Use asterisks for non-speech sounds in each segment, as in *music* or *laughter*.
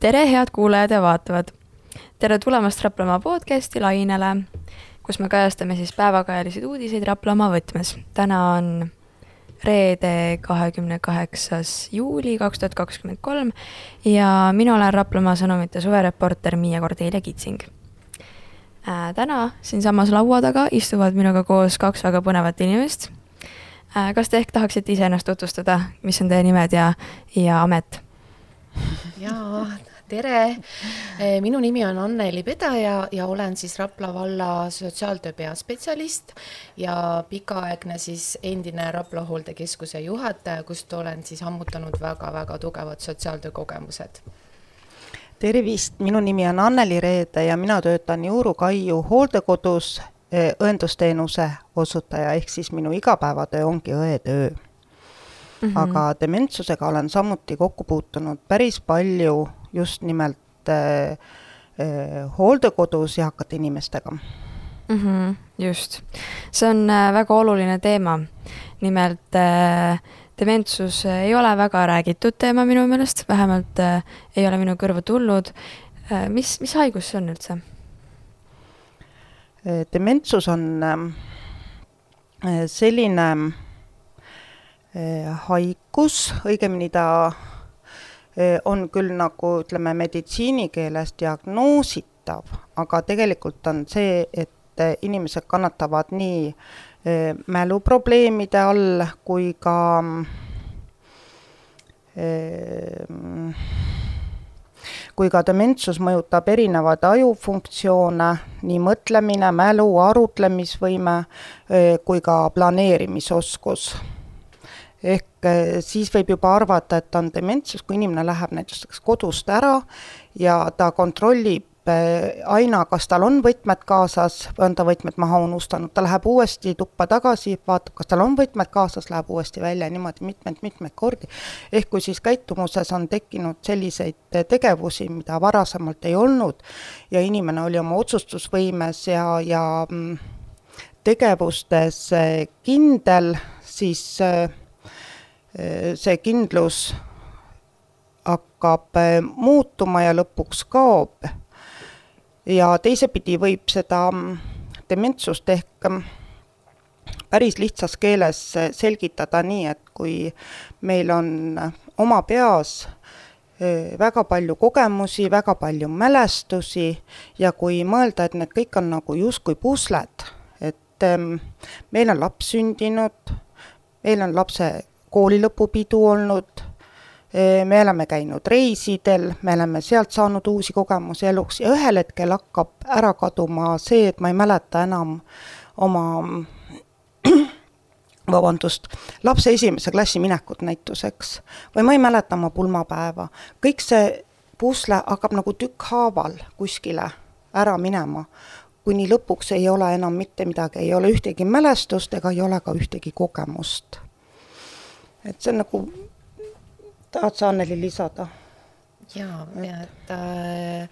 tere, head kuulajad ja vaatavad! tere tulemast Raplamaa podcasti lainele, kus me kajastame siis päevakajalisi uudiseid Raplamaa võtmes. täna on reede, kahekümne kaheksas juuli kaks tuhat kakskümmend kolm ja mina olen Raplamaa Sõnumite suvereporter Miia Kordelia Kitsing äh,. täna siinsamas laua taga istuvad minuga koos kaks väga põnevat inimest äh,. kas te ehk tahaksite ise ennast tutvustada, mis on teie nimed ja, ja amet? jaa, tere! *laughs* minu nimi on Anneli Pedaja ja olen siis Rapla valla sotsiaaltöö peaspetsialist ja pikaaegne siis endine Rapla hooldekeskuse juhataja, kust olen siis ammutanud väga-väga tugevad sotsiaaltöö kogemused tervist, minu nimi on Anneli Reede ja mina töötan Juuru Kaiu hooldekodus eh, õendusteenuse osutaja, ehk siis minu igapäevatöö ongi õetöö mm. -hmm. aga dementsusega olen samuti kokku puutunud päris palju just nimelt äh, äh, hooldekodus eakate inimestega mm. -hmm, just, see on äh, väga oluline teema. nimelt äh, dementsus ei ole väga räägitud teema minu meelest, vähemalt äh, ei ole minu kõrvu tulnud äh,. mis, mis haigus see on üldse? Dementsus on selline haigus, õigemini ta on küll nagu ütleme, meditsiinikeeles diagnoositav, aga tegelikult on see, et inimesed kannatavad nii mäluprobleemide all kui ka kui ka dementsus mõjutab erinevaid ajufunktsioone, nii mõtlemine, mälu, arutlemisvõime kui ka planeerimisoskus ehk eh, siis võib juba arvata, et on dementsus, kui inimene läheb näiteks kodust ära ja ta kontrollib eh, aina, kas tal on võtmed kaasas on ta võtmed maha unustanud, ta läheb uuesti tuppa tagasi, vaatab, kas tal on võtmed kaasas, läheb uuesti välja niimoodi mitmeid-mitmeid kordi. ehk kui siis käitumuses on tekkinud selliseid tegevusi, mida varasemalt ei olnud ja inimene oli oma otsustusvõimes ja, ja mm, tegevustes kindel, siis see kindlus hakkab äh, muutuma ja lõpuks kaob. ja teisepidi võib seda mm, dementsust ehk mm, päris lihtsas keeles äh, selgitada nii, et kui meil on äh, oma peas väga palju kogemusi, väga palju mälestusi ja kui mõelda, et need kõik on nagu justkui pusled, et ähm, meil on laps sündinud, meil on lapse koolilõpupidu olnud, me oleme käinud reisidel, me oleme sealt saanud uusi kogemusi eluks ja ühel hetkel hakkab ära kaduma see, et ma ei mäleta enam oma *clears throat* vabandust, lapse esimese klassi minekut näituseks. Või ma ei mäleta oma pulmapäeva. kõik see pusle hakkab nagu tükkhaaval kuskile ära minema, kuni lõpuks ei ole enam mitte midagi, ei ole ühtegi mälestust ega ei ole ka ühtegi kogemust et see on nagu, tahad sa Anneli lisada? jaa, et äh,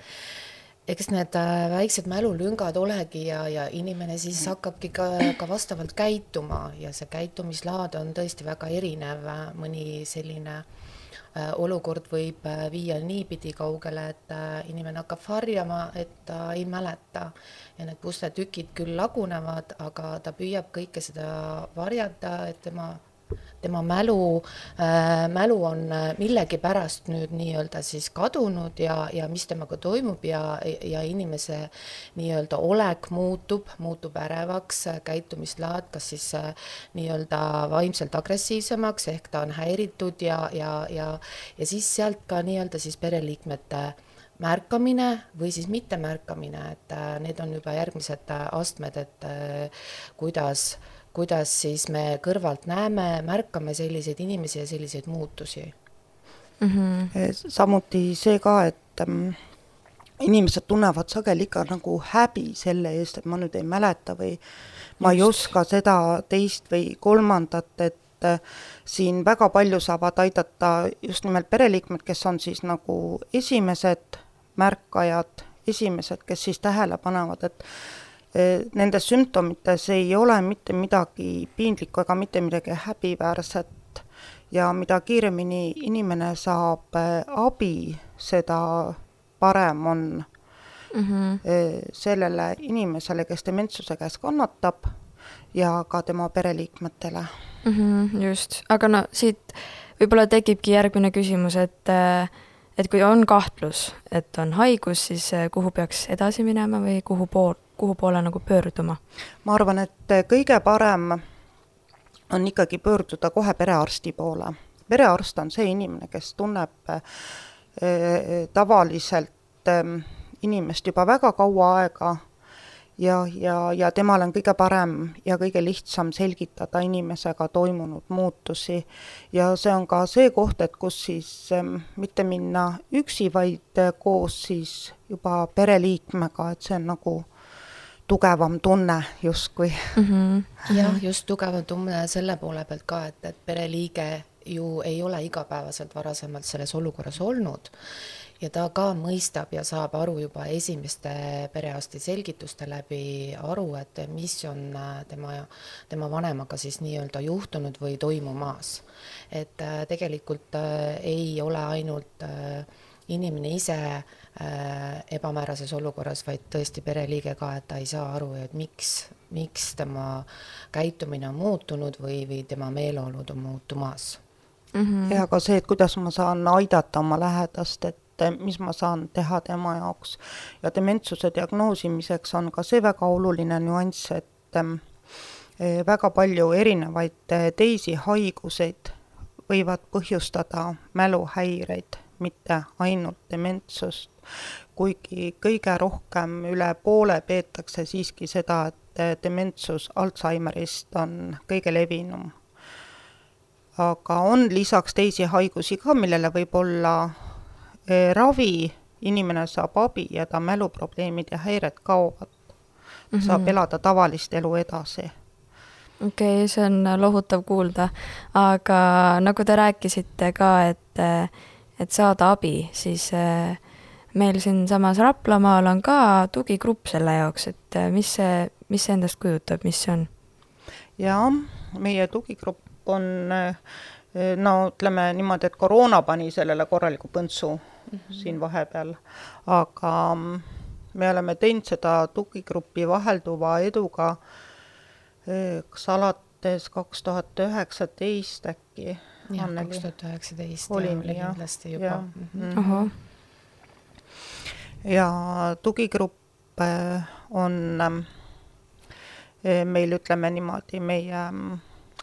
eks need äh, väiksed mälulüngad olegi ja, ja inimene siis hakkabki ka, ka vastavalt käituma ja see käitumislaad on tõesti väga erinev, mõni selline äh, olukord võib äh, viia niipidi kaugele, et inimene hakkab varjama, et ta ei mäleta ja need pusletükid küll lagunevad, aga ta püüab kõike seda varjata, et tema tema mälu äh,, mälu on äh, millegipärast nüüd nii-öelda siis kadunud ja, ja mis temaga toimub ja, ja inimese nii-öelda olek muutub, muutub ärevaks, käitumislaad, kas siis äh, nii-öelda vaimselt agressiivsemaks ehk ta on häiritud ja, ja, ja, ja siis sealt ka nii-öelda siis pereliikmete märkamine või siis mittemärkamine, et äh, need on juba järgmised äh, astmed, et äh, kuidas äh, kuidas siis me kõrvalt näeme, märkame selliseid inimesi ja selliseid muutusi mm. -hmm. samuti see ka, et ähm, inimesed tunnevad sageli ikka nagu häbi selle eest, et ma nüüd ei mäleta või ma Just. ei oska seda, teist või kolmandat, et äh, siin väga palju saavad aidata just nimelt pereliikmed, kes on siis nagu esimesed märkajad, esimesed, kes siis tähele panevad, et nendes sümptomites ei ole mitte midagi piinlikku ega mitte midagi häbiväärset ja mida kiiremini inimene saab äh, abi, seda parem on mm -hmm. sellele inimesele, kes dementsuse käes kannatab ja ka tema pereliikmetele mm. -hmm, just, aga no siit võib-olla tekibki järgmine küsimus, et et kui on kahtlus, et on haigus, siis kuhu peaks edasi minema või kuhu pool, kuhu poole nagu pöörduma? ma arvan, et kõige parem on ikkagi pöörduda kohe perearsti poole perearst on see inimene, kes tunneb äh, tavaliselt äh, inimest juba väga kaua aega ja, ja, ja temal on kõige parem ja kõige lihtsam selgitada inimesega toimunud muutusi. ja see on ka see koht, et kus siis ähm, mitte minna üksi, vaid äh, koos siis juba pereliikmega, et see on nagu tugevam tunne justkui mm. -hmm. *laughs* jah, just tugevam tunne selle poole pealt ka, et, et pereliige ju ei ole igapäevaselt varasemalt selles olukorras olnud ja ta ka mõistab ja saab aru juba esimeste perearsti selgituste läbi aru, et mis on äh, tema, tema vanemaga siis nii-öelda juhtunud või toimumas. et äh, tegelikult äh, ei ole ainult inimene ise ebamäärases olukorras, vaid tõesti pereliige ka, et ta ei saa aru, et miks, miks tema käitumine on muutunud või, või tema meeleolud on muutumas mm. -hmm. ja ka see, et kuidas ma saan aidata oma lähedast, et mis ma saan teha tema jaoks. ja dementsuse diagnoosimiseks on ka see väga oluline nüanss, et eh, väga palju erinevaid eh, teisi haiguseid võivad põhjustada mäluhäireid, mitte ainult dementsust. kuigi kõige rohkem, üle poole peetakse siiski seda, et eh, dementsus Alžeimerist on kõige levinum aga on lisaks teisi haigusi ka, millele võib olla ravi, inimene saab abi ja ta mäluprobleemid ja häired kaovad mm. -hmm. saab elada tavalist elu edasi. okei okay,, see on lohutav kuulda, aga nagu te rääkisite ka, et, et saada abi, siis eh, meil siinsamas Raplamaal on ka tugigrupp selle jaoks, et eh, mis see, mis see endast kujutab, mis see on? jaa, meie tugigrupp on no ütleme niimoodi, et koroona pani sellele korraliku põntsu mm -hmm. siin vahepeal, aga mm, me oleme teinud seda tugigruppi vahelduva eduga kas alates kaks tuhat üheksateist äkki. jah, kaks tuhat üheksateist oli kindlasti juba. Ja. Mm -hmm. ja tugigrupp on meil, ütleme niimoodi, meie mm,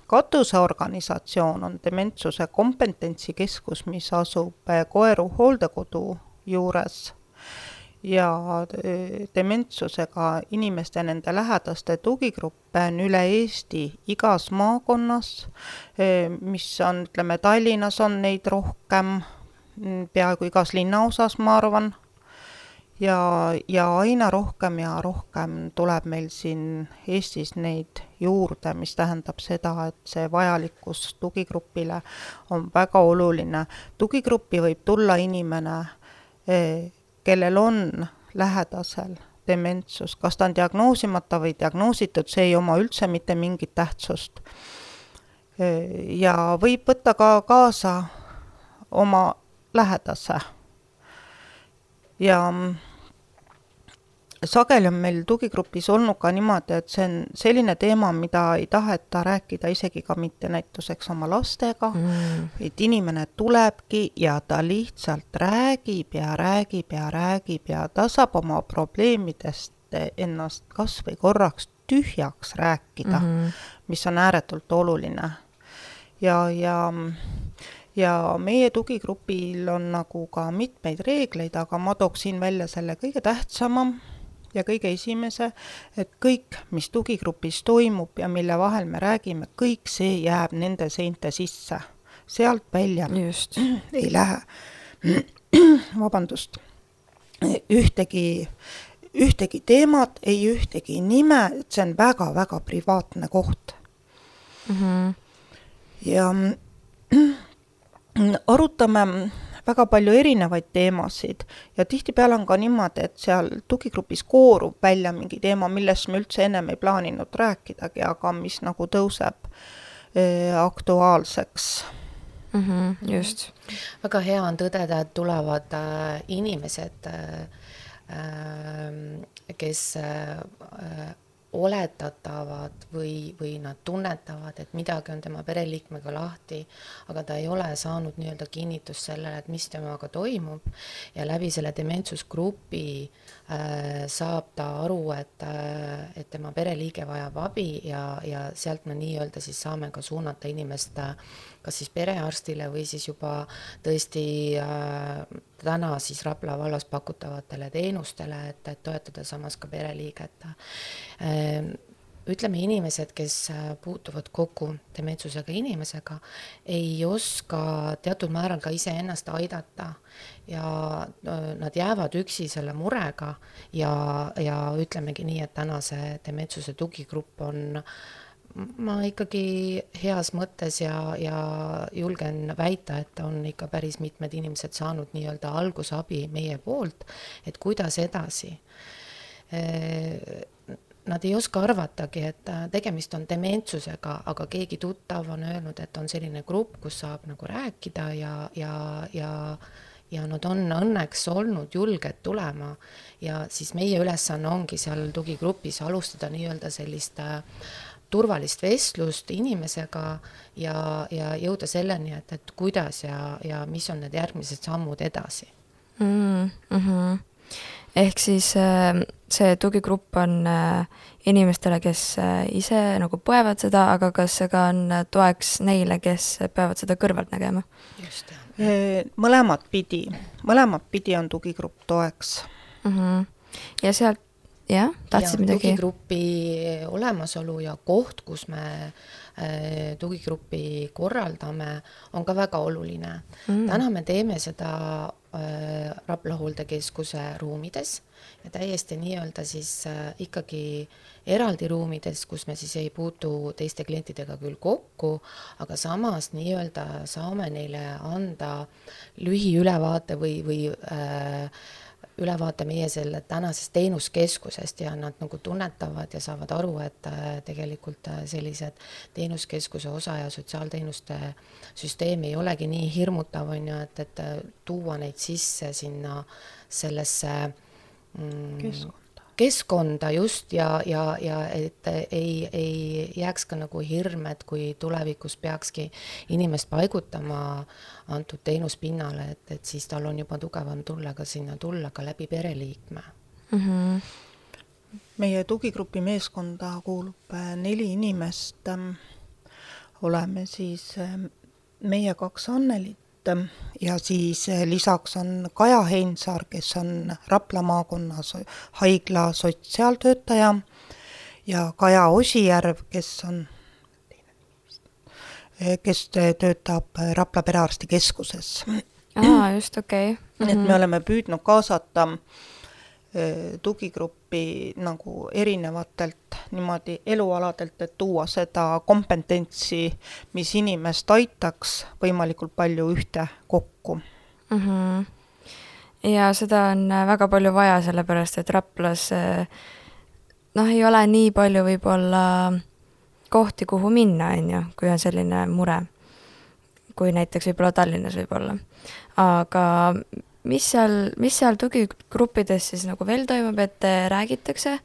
katuseorganisatsioon on Dementsuse kompetentsikeskus, mis asub eh, Koeru hooldekodu juures. Ja eh, dementsusega inimeste, nende lähedaste tugigruppe on üle Eesti igas maakonnas, eh, mis on, ütleme, Tallinnas on neid rohkem, mm, peaaegu igas linnaosas, ma arvan ja, ja aina rohkem ja rohkem tuleb meil siin Eestis neid juurde, mis tähendab seda, et see vajalikkus tugigrupile on väga oluline. tugigruppi võib tulla inimene, eh, kellel on lähedasel dementsus, kas ta on diagnoosimata või diagnoositud, see ei oma üldse mitte mingit tähtsust. Eh, ja võib võtta ka kaasa oma lähedase ja sageli on meil tugigrupis olnud ka niimoodi, et see on selline teema, mida ei taheta rääkida isegi ka mitte näituseks oma lastega mm., et inimene tulebki ja ta lihtsalt räägib ja räägib ja räägib ja ta saab oma probleemidest ennast kas või korraks tühjaks rääkida mm, -hmm. mis on ääretult oluline. ja, ja ja meie tugigrupil on nagu ka mitmeid reegleid, aga ma tooksin välja selle kõige tähtsama ja kõige esimese, et kõik, mis tugigrupis toimub ja mille vahel me räägime, kõik see jääb nende seinte sisse. sealt välja Just. *clears throat* ei lähe, *clears throat* vabandust, ühtegi, ühtegi teemat, ei ühtegi nime, et see on väga-väga privaatne koht mm. -hmm. ja *clears throat* arutame väga palju erinevaid teemasid ja tihtipeale on ka niimoodi, et seal tugigrupis koorub välja mingi teema, millest me üldse ennem ei plaaninud rääkidagi, aga mis nagu tõuseb äh, aktuaalseks mm. -hmm, just. väga hea on tõdeda, et tulevad äh, inimesed äh,, äh, kes äh, oletatavad või, või nad tunnetavad, et midagi on tema pereliikmega lahti, aga ta ei ole saanud nii-öelda kinnitust sellele, et mis temaga toimub. Ja läbi selle dementsusgrupi äh, saab ta aru, et äh,, et tema pereliige vajab abi ja, ja sealt me nii-öelda siis saame ka suunata inimest äh, kas siis perearstile või siis juba tõesti äh, täna siis Rapla vallas pakutavatele teenustele, et, et toetada samas ka pereliiget äh,. Ütleme, inimesed, kes äh, puutuvad kokku dementsusega inimesega, ei oska teatud määral ka iseennast aidata ja äh, nad jäävad üksi selle murega ja, ja ütlemegi nii, et täna see dementsuse tugigrupp on äh, ma ikkagi heas mõttes ja, ja julgen väita, et on ikka päris mitmed inimesed saanud nii-öelda algusabi meie poolt, et kuidas edasi. Nad ei oska arvatagi, et tegemist on dementsusega, aga keegi tuttav on öelnud, et on selline grupp, kus saab nagu rääkida ja, ja, ja ja nad on õnneks olnud julged tulema ja siis meie ülesanne ongi seal tugigrupis alustada nii-öelda sellist äh, turvalist vestlust inimesega ja, ja jõuda selleni, et, et kuidas ja, ja mis on need järgmised sammud edasi mm. -hmm. Ehk siis äh, see tugigrupp on äh, inimestele, kes äh, ise nagu põevad seda, aga kas see ka on toeks neile, kes peavad seda kõrvalt nägema? just, jah. mõlemat pidi, mõlemat pidi on tugigrupp toeks mm. -hmm. ja sealt jah, tahtsid midagi? tugigrupi olemasolu ja koht, kus me äh, tugigruppi korraldame, on ka väga oluline mm.. täna me teeme seda äh, Rapla hooldekeskuse ruumides ja täiesti nii-öelda siis äh, ikkagi eraldi ruumides, kus me siis ei puutu teiste klientidega küll kokku, aga samas nii-öelda saame neile anda lühiülevaate või, või äh, ülevaate meie selle tänasest teenuskeskusest ja nad nagu tunnetavad ja saavad aru, et äh, tegelikult äh, sellised teenuskeskuse osa ja sotsiaalteenuste süsteem ei olegi nii hirmutav, on ju, et, et äh, tuua neid sisse sinna sellesse mm, keskkond keskkonda just ja, ja, ja et ei, ei jääks ka nagu hirm, et kui tulevikus peakski inimest paigutama antud teenuspinnale, et, et siis tal on juba tugevam tulla ka sinna tulla ka läbi pereliikme mm. -hmm. meie tugigrupi meeskonda kuulub äh, neli inimest. oleme siis äh, meie kaks Annelit ja siis eh, lisaks on Kaja Heinsaar, kes on Rapla maakonna haigla sotsiaaltöötaja ja Kaja Osijärv, kes on eh, kes töötab Rapla Perearstikeskuses. aa, just, okei okay. mm. -hmm. et me mhm. oleme püüdnud kaasata äh, tugigruppi nagu erinevatelt niimoodi elualadelt, et tuua seda kompetentsi, mis inimest aitaks võimalikult palju ühte kokku mm. -hmm. ja seda on väga palju vaja, sellepärast et Raplas noh, ei ole nii palju võib-olla kohti, kuhu minna, on ju, kui on selline mure. kui näiteks võib-olla Tallinnas võib-olla. aga mis seal, mis seal tugigruppides siis nagu veel toimub, et räägitakse,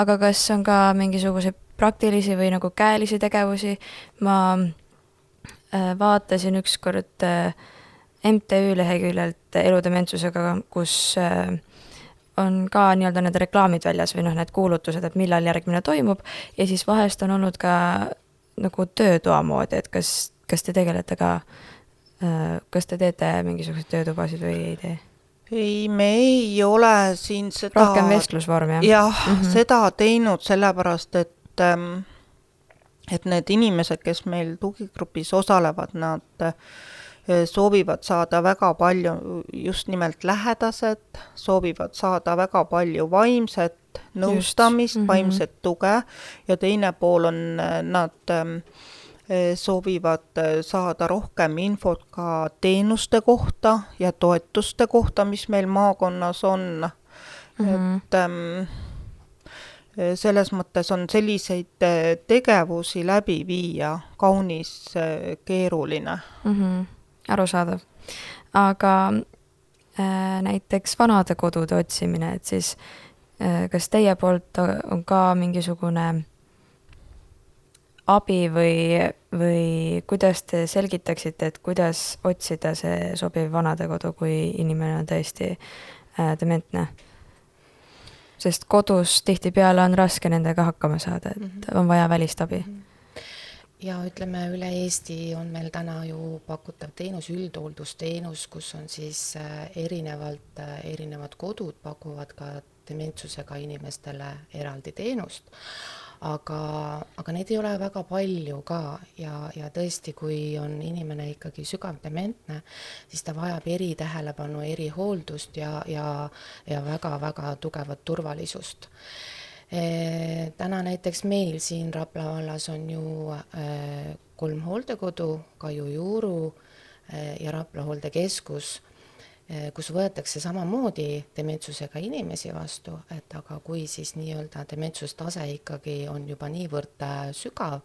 aga kas on ka mingisuguseid praktilisi või nagu käelisi tegevusi, ma äh, vaatasin ükskord äh, MTÜ leheküljelt eludementsusega, kus äh, on ka nii-öelda need reklaamid väljas või noh, need kuulutused, et millal järgmine toimub. Ja siis vahest on olnud ka nagu töötoa moodi, et kas, kas te tegelete ka äh, Äh, kas te teete mingisuguseid töötubasid või ei tee? ei, me ei ole siin seda rohkem vestlusvorm, jah? jah mm, -hmm. seda teinud sellepärast, et ähm, et need inimesed, kes meil tugigrupis osalevad, nad äh, soovivad saada väga palju just nimelt lähedased, soovivad saada väga palju vaimset nõustamist, mm -hmm. vaimset tuge ja teine pool on äh, nad äh, soovivad eh, saada rohkem infot ka teenuste kohta ja toetuste kohta, mis meil maakonnas on mm. -hmm. et ähm, selles mõttes on selliseid tegevusi läbi viia kaunis keeruline mm. -hmm. arusaadav. aga äh, näiteks vanadekodude otsimine, et siis äh, kas teie poolt on ka mingisugune abi või, või kuidas te selgitaksite, et kuidas otsida see sobiv vanadekodu, kui inimene on tõesti äh, dementne? sest kodus tihtipeale on raske nendega hakkama saada, et mm -hmm. on vaja välist abi mm. -hmm ja ütleme, üle Eesti on meil täna ju pakutav teenus, üldhooldusteenus, kus on siis äh, erinevalt, äh, erinevad kodud pakuvad ka dementsusega inimestele eraldi teenust aga, aga neid ei ole väga palju ka ja, ja tõesti, kui on inimene ikkagi sügavdementne, siis ta vajab eritähelepanu, erihooldust ja, ja, ja väga-väga tugevat turvalisust e,. täna näiteks meil siin Rapla vallas on ju e, kolm hooldekodu, Kaiu Juuru e, ja Rapla hooldekeskus Eh, kus võetakse samamoodi dementsusega inimesi vastu, et aga kui siis nii-öelda dementsustase ikkagi on juba niivõrd äh, sügav,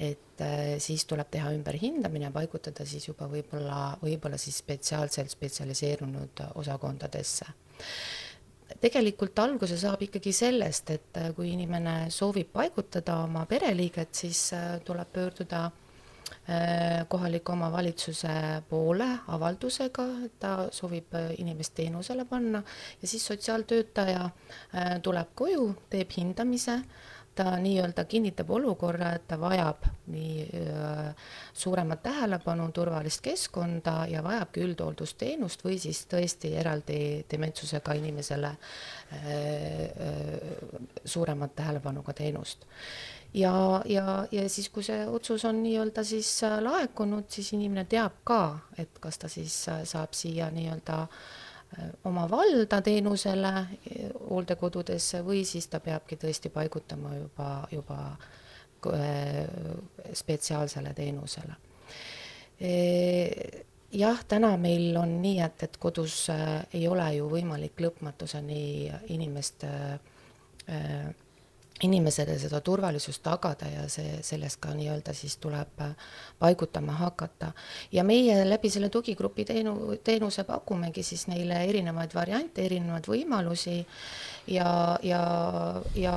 et äh, siis tuleb teha ümberhindamine, paigutada siis juba võib-olla, võib-olla siis spetsiaalselt spetsialiseerunud osakondadesse. Tegelikult alguse saab ikkagi sellest, et äh, kui inimene soovib paigutada oma pereliiget, siis tuleb pöörduda Äh, kohaliku omavalitsuse poole avaldusega, et ta soovib äh, inimest teenusele panna. Ja siis sotsiaaltöötaja äh, tuleb koju, teeb hindamise, ta nii-öelda kinnitab olukorra, et ta vajab nii suuremat tähelepanu, turvalist keskkonda ja vajabki üldhooldusteenust või siis tõesti eraldi dementsusega inimesele suuremat tähelepanu ka teenust ja, ja, ja siis, kui see otsus on nii-öelda siis äh, laekunud, siis inimene teab ka, et kas ta siis äh, saab siia nii-öelda äh, oma valda teenusele hooldekodudesse või siis ta peabki tõesti paigutama juba, juba spetsiaalsele teenusele. jah, täna meil on nii, et, et kodus ei ole ju võimalik lõpmatuseni inimest inimesele seda turvalisust tagada ja see, sellest ka nii-öelda siis tuleb äh, paigutama hakata. ja meie läbi selle tugigrupi teenu, teenuse pakumegi siis neile erinevaid variante, erinevaid võimalusi ja, ja, ja,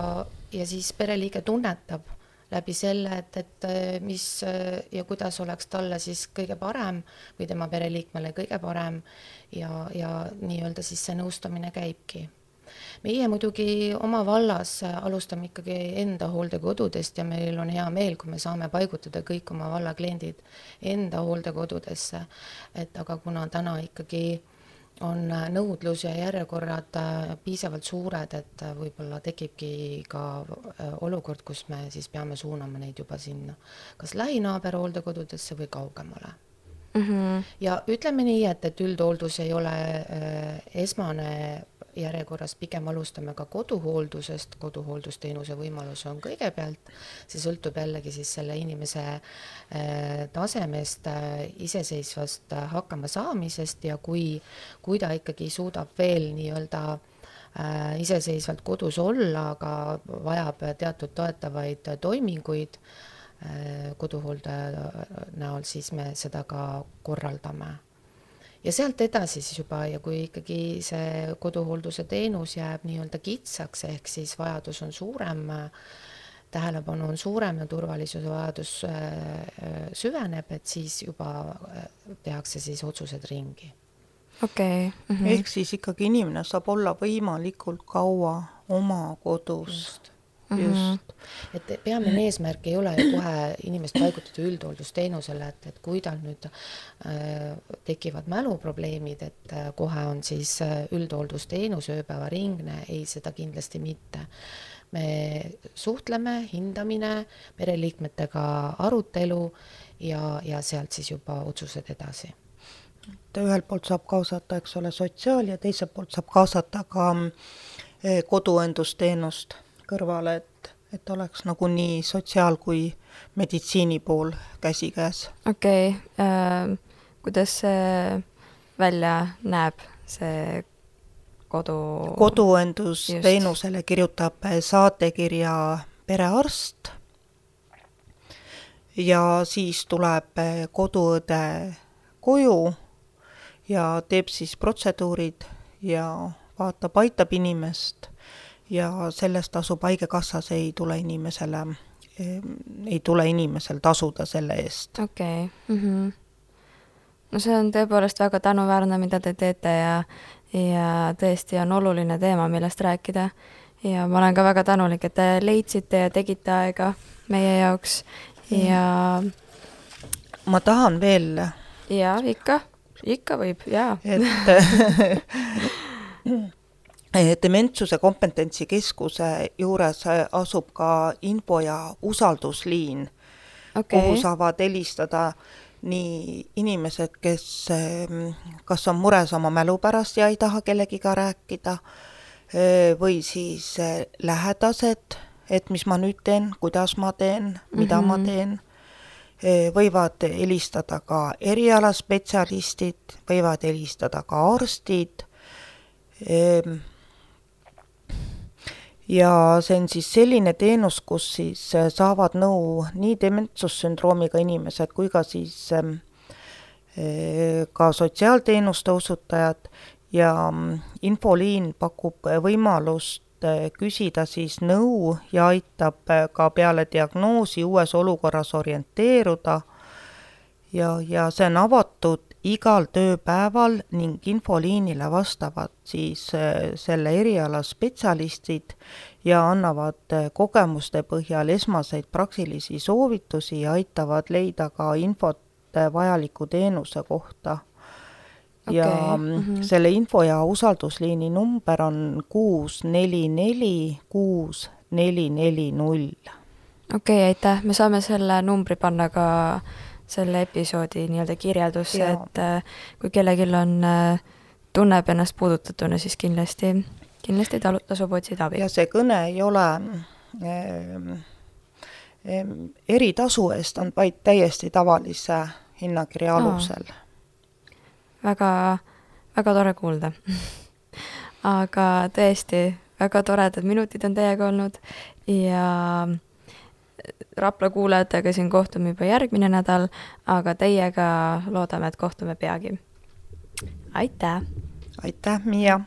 ja siis pereliige tunnetab läbi selle, et, et äh, mis äh, ja kuidas oleks talle siis kõige parem või tema pereliikmele kõige parem ja, ja nii-öelda siis see nõustamine käibki meie muidugi oma vallas alustame ikkagi enda hooldekodudest ja meil on hea meel, kui me saame paigutada kõik oma valla kliendid enda hooldekodudesse. et aga kuna täna ikkagi on nõudlus ja järjekorrad äh, piisavalt suured, et äh, võib-olla tekibki ka äh, olukord, kus me siis peame suunama neid juba sinna kas lähinaaber hooldekodudesse või kaugemale mm. -hmm. ja ütleme nii, et, et üldhooldus ei ole äh, esmane järjekorras pigem alustame ka koduhooldusest, koduhooldusteenuse võimalus on kõigepealt, see sõltub jällegi siis selle inimese äh, tasemest, äh, iseseisvast äh, hakkamasaamisest ja kui, kui ta ikkagi suudab veel nii-öelda iseseisvalt kodus olla, aga vajab teatud toetavaid toiminguid koduhooldaja näol, siis me seda ka korraldame ja sealt edasi siis juba ja kui ikkagi see koduhoolduse teenus jääb nii-öelda kitsaks, ehk siis vajadus on suurem, tähelepanu on suurem ja turvalisuse vajadus äh, äh, süveneb, et siis juba äh, tehakse siis otsused ringi. okei okay. mm. -hmm. ehk siis ikkagi inimene saab olla võimalikult kaua oma kodus Just. Just, et peamine eesmärk ei ole ju kohe inimest paigutada üldhooldusteenusele, et, et kui tal nüüd äh, tekivad mäluprobleemid, et äh, kohe on siis äh, üldhooldusteenus ööpäevaringne, ei, seda kindlasti mitte. me suhtleme, hindamine, pereliikmetega arutelu ja, ja sealt siis juba otsused edasi. Et ühelt poolt saab kaasata, eks ole, sotsiaal- ja teiselt poolt saab kaasata ka äh, koduõendusteenust kõrvale, et, et oleks nagu nii sotsiaal- kui meditsiini pool käsikäes. okei okay, äh,, kuidas see välja näeb, see kodu? koduõendusteenusele kirjutab saatekirja perearst ja siis tuleb koduõde koju ja teeb siis protseduurid ja vaatab, aitab inimest ja sellest tasub Haigekassas, ei tule inimesele, ei tule inimesel tasuda selle eest. okei okay. mm. -hmm. no see on tõepoolest väga tänuväärne, mida te teete ja, ja tõesti on oluline teema, millest rääkida. ja ma olen ka väga tänulik, et te leidsite ja tegite aega meie jaoks ja mm. ma tahan veel. jaa, ikka, ikka võib, jaa. et *laughs* Dementsuse kompetentsikeskuse juures asub ka info- ja usaldusliin okay., kuhu saavad helistada nii inimesed, kes kas on mures oma mälu pärast ja ei taha kellegiga rääkida, või siis lähedased, et mis ma nüüd teen, kuidas ma teen, mida mm -hmm. ma mhm. teen, võivad helistada ka erialaspetsialistid, võivad helistada ka arstid ja see on siis selline teenus, kus siis äh, saavad nõu nii dementsussündroomiga inimesed kui ka siis ähm, äh, ka sotsiaalteenuste osutajad. Ja mm, infoliin pakub võimalust äh, küsida siis nõu ja aitab ka peale diagnoosi uues olukorras orienteeruda. Ja, ja see on avatud igal tööpäeval ning infoliinile vastavad siis äh, selle eriala spetsialistid ja annavad äh, kogemuste põhjal esmaseid praktilisi soovitusi ja aitavad leida ka infot äh, vajaliku teenuse kohta. Okay. ja mm -hmm. selle info- ja usaldusliini number on kuus neli neli kuus neli neli null. okei okay,, aitäh, me saame selle numbri panna ka selle episoodi nii-öelda kirjeldusse, et äh, kui kellelgi on, äh, tunneb ennast puudutatuna, siis kindlasti, kindlasti talu-, tasub otsida abi. ja see kõne ei ole ähm, eritasu eest, on vaid täiesti tavalise hinnakirja alusel. No.. väga, väga tore kuulda. *laughs* Aga tõesti, väga toredad minutid on teiega olnud ja Rapla kuulajatega siin kohtume juba järgmine nädal, aga teiega loodame, et kohtume peagi. aitäh! aitäh, Miia!